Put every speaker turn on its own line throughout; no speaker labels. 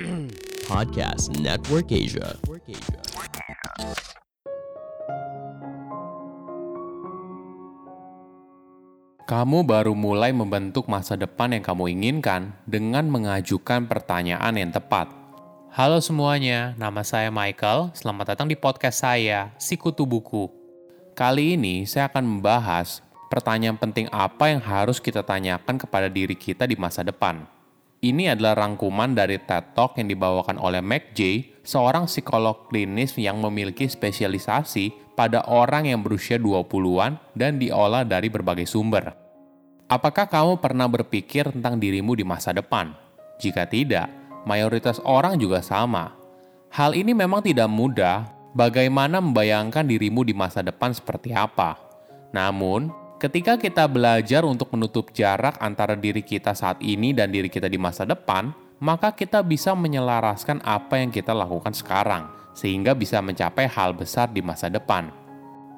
Podcast Network Asia.
Kamu baru mulai membentuk masa depan yang kamu inginkan dengan mengajukan pertanyaan yang tepat. Halo semuanya, nama saya Michael. Selamat datang di podcast saya, Sikutu Buku. Kali ini saya akan membahas pertanyaan penting apa yang harus kita tanyakan kepada diri kita di masa depan. Ini adalah rangkuman dari TED Talk yang dibawakan oleh Mac J, seorang psikolog klinis yang memiliki spesialisasi pada orang yang berusia 20-an dan diolah dari berbagai sumber. Apakah kamu pernah berpikir tentang dirimu di masa depan? Jika tidak, mayoritas orang juga sama. Hal ini memang tidak mudah, bagaimana membayangkan dirimu di masa depan seperti apa. Namun, ketika kita belajar untuk menutup jarak antara diri kita saat ini dan diri kita di masa depan, maka kita bisa menyelaraskan apa yang kita lakukan sekarang, sehingga bisa mencapai hal besar di masa depan.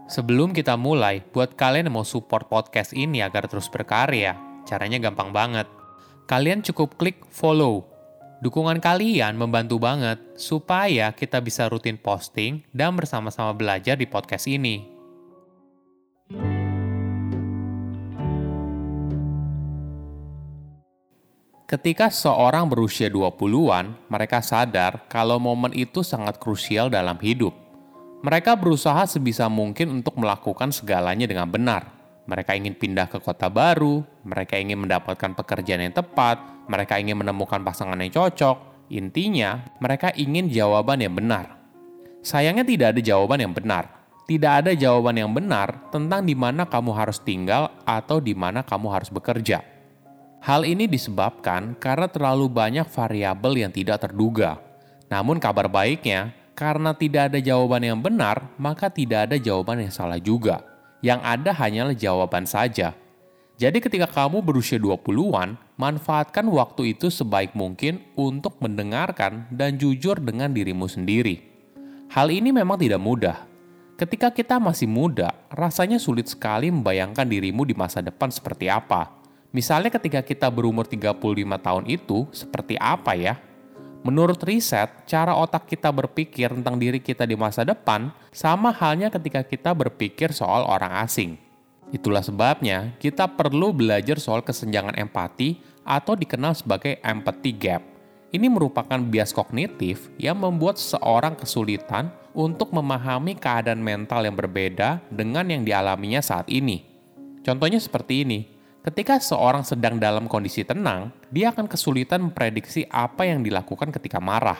Sebelum kita mulai, buat kalian yang mau support podcast ini agar terus berkarya, caranya gampang banget. Kalian cukup klik follow. Dukungan kalian membantu banget supaya kita bisa rutin posting dan bersama-sama belajar di podcast ini. Ketika seorang berusia 20-an, mereka sadar kalau momen itu sangat krusial dalam hidup. Mereka berusaha sebisa mungkin untuk melakukan segalanya dengan benar. Mereka ingin pindah ke kota baru, mereka ingin mendapatkan pekerjaan yang tepat, mereka ingin menemukan pasangan yang cocok. Intinya, mereka ingin jawaban yang benar. Sayangnya tidak ada jawaban yang benar. Tidak ada jawaban yang benar tentang di mana kamu harus tinggal atau di mana kamu harus bekerja. Hal ini disebabkan karena terlalu banyak variabel yang tidak terduga. Namun kabar baiknya, karena tidak ada jawaban yang benar, maka tidak ada jawaban yang salah juga. Yang ada hanyalah jawaban saja. Jadi ketika kamu berusia 20-an, manfaatkan waktu itu sebaik mungkin untuk mendengarkan dan jujur dengan dirimu sendiri. Hal ini memang tidak mudah. Ketika kita masih muda, rasanya sulit sekali membayangkan dirimu di masa depan seperti apa Misalnya ketika kita berumur 35 tahun itu seperti apa ya? Menurut riset, cara otak kita berpikir tentang diri kita di masa depan sama halnya ketika kita berpikir soal orang asing. Itulah sebabnya kita perlu belajar soal kesenjangan empati atau dikenal sebagai empathy gap. Ini merupakan bias kognitif yang membuat seorang kesulitan untuk memahami keadaan mental yang berbeda dengan yang dialaminya saat ini. Contohnya seperti ini Ketika seorang sedang dalam kondisi tenang, dia akan kesulitan memprediksi apa yang dilakukan ketika marah.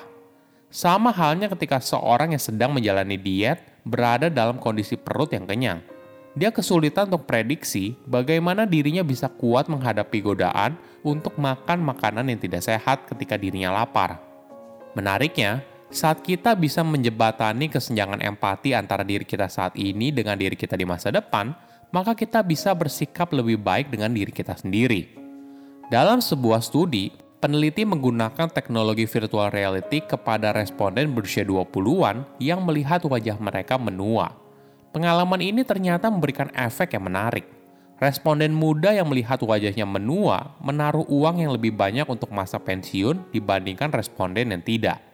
Sama halnya ketika seorang yang sedang menjalani diet berada dalam kondisi perut yang kenyang. Dia kesulitan untuk prediksi bagaimana dirinya bisa kuat menghadapi godaan untuk makan makanan yang tidak sehat ketika dirinya lapar. Menariknya, saat kita bisa menjebatani kesenjangan empati antara diri kita saat ini dengan diri kita di masa depan, maka kita bisa bersikap lebih baik dengan diri kita sendiri. Dalam sebuah studi, peneliti menggunakan teknologi virtual reality kepada responden berusia 20-an yang melihat wajah mereka menua. Pengalaman ini ternyata memberikan efek yang menarik. Responden muda yang melihat wajahnya menua menaruh uang yang lebih banyak untuk masa pensiun dibandingkan responden yang tidak.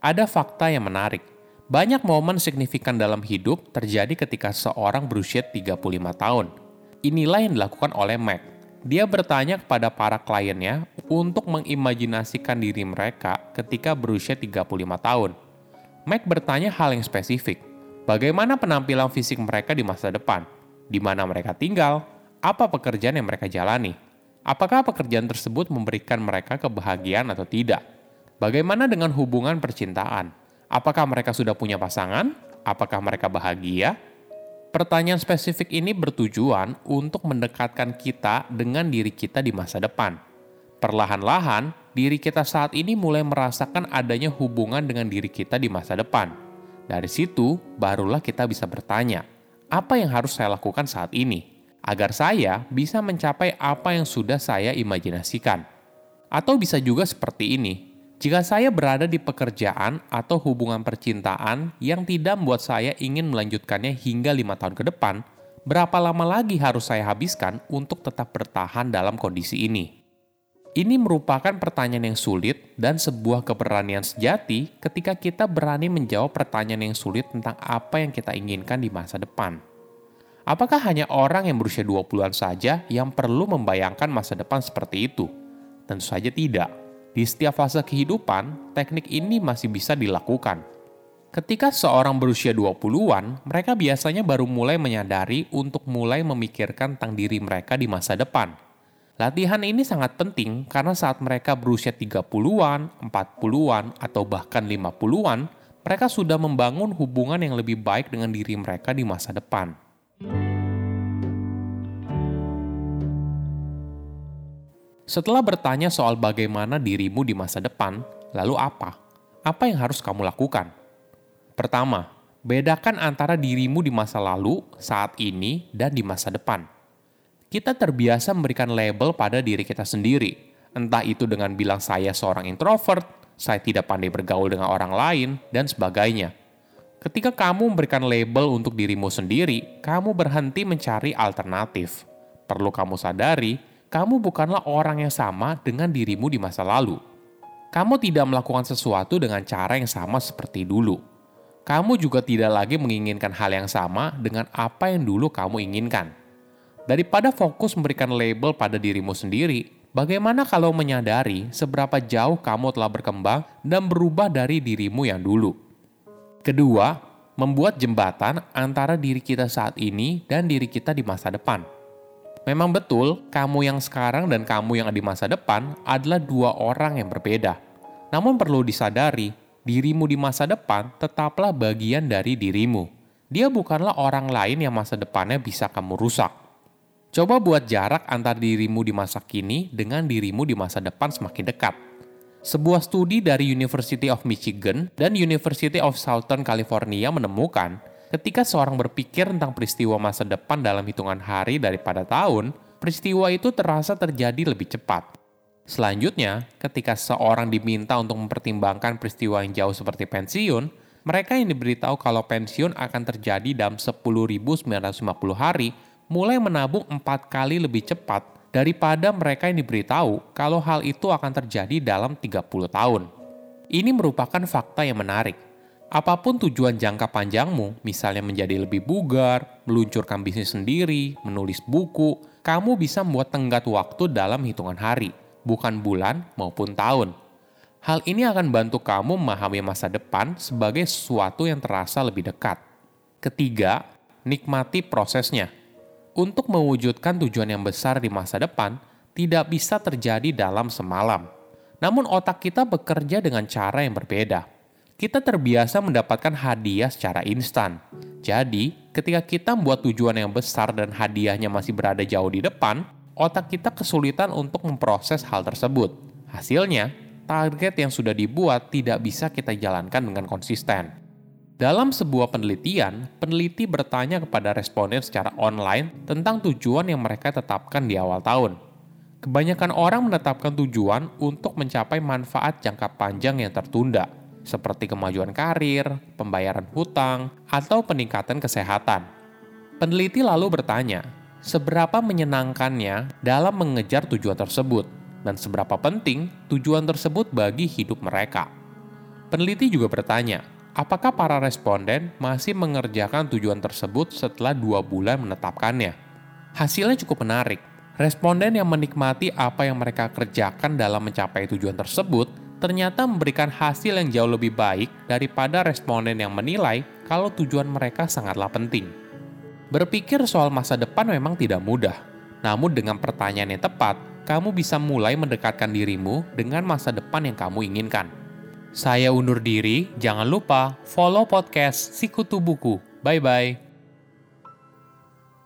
Ada fakta yang menarik. Banyak momen signifikan dalam hidup terjadi ketika seorang berusia 35 tahun. Inilah yang dilakukan oleh Mac. Dia bertanya kepada para kliennya untuk mengimajinasikan diri mereka ketika berusia 35 tahun. Mac bertanya hal yang spesifik. Bagaimana penampilan fisik mereka di masa depan? Di mana mereka tinggal? Apa pekerjaan yang mereka jalani? Apakah pekerjaan tersebut memberikan mereka kebahagiaan atau tidak? Bagaimana dengan hubungan percintaan? Apakah mereka sudah punya pasangan? Apakah mereka bahagia? Pertanyaan spesifik ini bertujuan untuk mendekatkan kita dengan diri kita di masa depan. Perlahan-lahan, diri kita saat ini mulai merasakan adanya hubungan dengan diri kita di masa depan. Dari situ, barulah kita bisa bertanya, apa yang harus saya lakukan saat ini agar saya bisa mencapai apa yang sudah saya imajinasikan? Atau bisa juga seperti ini, jika saya berada di pekerjaan atau hubungan percintaan yang tidak membuat saya ingin melanjutkannya hingga lima tahun ke depan, Berapa lama lagi harus saya habiskan untuk tetap bertahan dalam kondisi ini? Ini merupakan pertanyaan yang sulit dan sebuah keberanian sejati ketika kita berani menjawab pertanyaan yang sulit tentang apa yang kita inginkan di masa depan. Apakah hanya orang yang berusia 20-an saja yang perlu membayangkan masa depan seperti itu? Tentu saja tidak. Di setiap fase kehidupan, teknik ini masih bisa dilakukan. Ketika seorang berusia 20-an, mereka biasanya baru mulai menyadari untuk mulai memikirkan tentang diri mereka di masa depan – Latihan ini sangat penting karena saat mereka berusia 30-an, 40-an, atau bahkan 50-an, mereka sudah membangun hubungan yang lebih baik dengan diri mereka di masa depan. Setelah bertanya soal bagaimana dirimu di masa depan, lalu apa? Apa yang harus kamu lakukan? Pertama, bedakan antara dirimu di masa lalu, saat ini, dan di masa depan kita terbiasa memberikan label pada diri kita sendiri. Entah itu dengan bilang saya seorang introvert, saya tidak pandai bergaul dengan orang lain, dan sebagainya. Ketika kamu memberikan label untuk dirimu sendiri, kamu berhenti mencari alternatif. Perlu kamu sadari, kamu bukanlah orang yang sama dengan dirimu di masa lalu. Kamu tidak melakukan sesuatu dengan cara yang sama seperti dulu. Kamu juga tidak lagi menginginkan hal yang sama dengan apa yang dulu kamu inginkan. Daripada fokus memberikan label pada dirimu sendiri, bagaimana kalau menyadari seberapa jauh kamu telah berkembang dan berubah dari dirimu yang dulu? Kedua, membuat jembatan antara diri kita saat ini dan diri kita di masa depan. Memang betul, kamu yang sekarang dan kamu yang di masa depan adalah dua orang yang berbeda. Namun perlu disadari, dirimu di masa depan tetaplah bagian dari dirimu. Dia bukanlah orang lain yang masa depannya bisa kamu rusak. Coba buat jarak antar dirimu di masa kini dengan dirimu di masa depan semakin dekat. Sebuah studi dari University of Michigan dan University of Southern California menemukan ketika seorang berpikir tentang peristiwa masa depan dalam hitungan hari daripada tahun, peristiwa itu terasa terjadi lebih cepat. Selanjutnya, ketika seorang diminta untuk mempertimbangkan peristiwa yang jauh seperti pensiun, mereka yang diberitahu kalau pensiun akan terjadi dalam 10.950 hari mulai menabung empat kali lebih cepat daripada mereka yang diberitahu kalau hal itu akan terjadi dalam 30 tahun. Ini merupakan fakta yang menarik. Apa pun tujuan jangka panjangmu, misalnya menjadi lebih bugar, meluncurkan bisnis sendiri, menulis buku, kamu bisa membuat tenggat waktu dalam hitungan hari, bukan bulan maupun tahun. Hal ini akan bantu kamu memahami masa depan sebagai sesuatu yang terasa lebih dekat. Ketiga, nikmati prosesnya untuk mewujudkan tujuan yang besar di masa depan tidak bisa terjadi dalam semalam. Namun otak kita bekerja dengan cara yang berbeda. Kita terbiasa mendapatkan hadiah secara instan. Jadi, ketika kita membuat tujuan yang besar dan hadiahnya masih berada jauh di depan, otak kita kesulitan untuk memproses hal tersebut. Hasilnya, target yang sudah dibuat tidak bisa kita jalankan dengan konsisten. Dalam sebuah penelitian, peneliti bertanya kepada responden secara online tentang tujuan yang mereka tetapkan di awal tahun. Kebanyakan orang menetapkan tujuan untuk mencapai manfaat jangka panjang yang tertunda, seperti kemajuan karir, pembayaran hutang, atau peningkatan kesehatan. Peneliti lalu bertanya, seberapa menyenangkannya dalam mengejar tujuan tersebut, dan seberapa penting tujuan tersebut bagi hidup mereka. Peneliti juga bertanya, apakah para responden masih mengerjakan tujuan tersebut setelah dua bulan menetapkannya. Hasilnya cukup menarik. Responden yang menikmati apa yang mereka kerjakan dalam mencapai tujuan tersebut ternyata memberikan hasil yang jauh lebih baik daripada responden yang menilai kalau tujuan mereka sangatlah penting. Berpikir soal masa depan memang tidak mudah, namun dengan pertanyaan yang tepat, kamu bisa mulai mendekatkan dirimu dengan masa depan yang kamu inginkan. Saya undur diri, jangan lupa follow podcast Sikutu Buku. Bye-bye.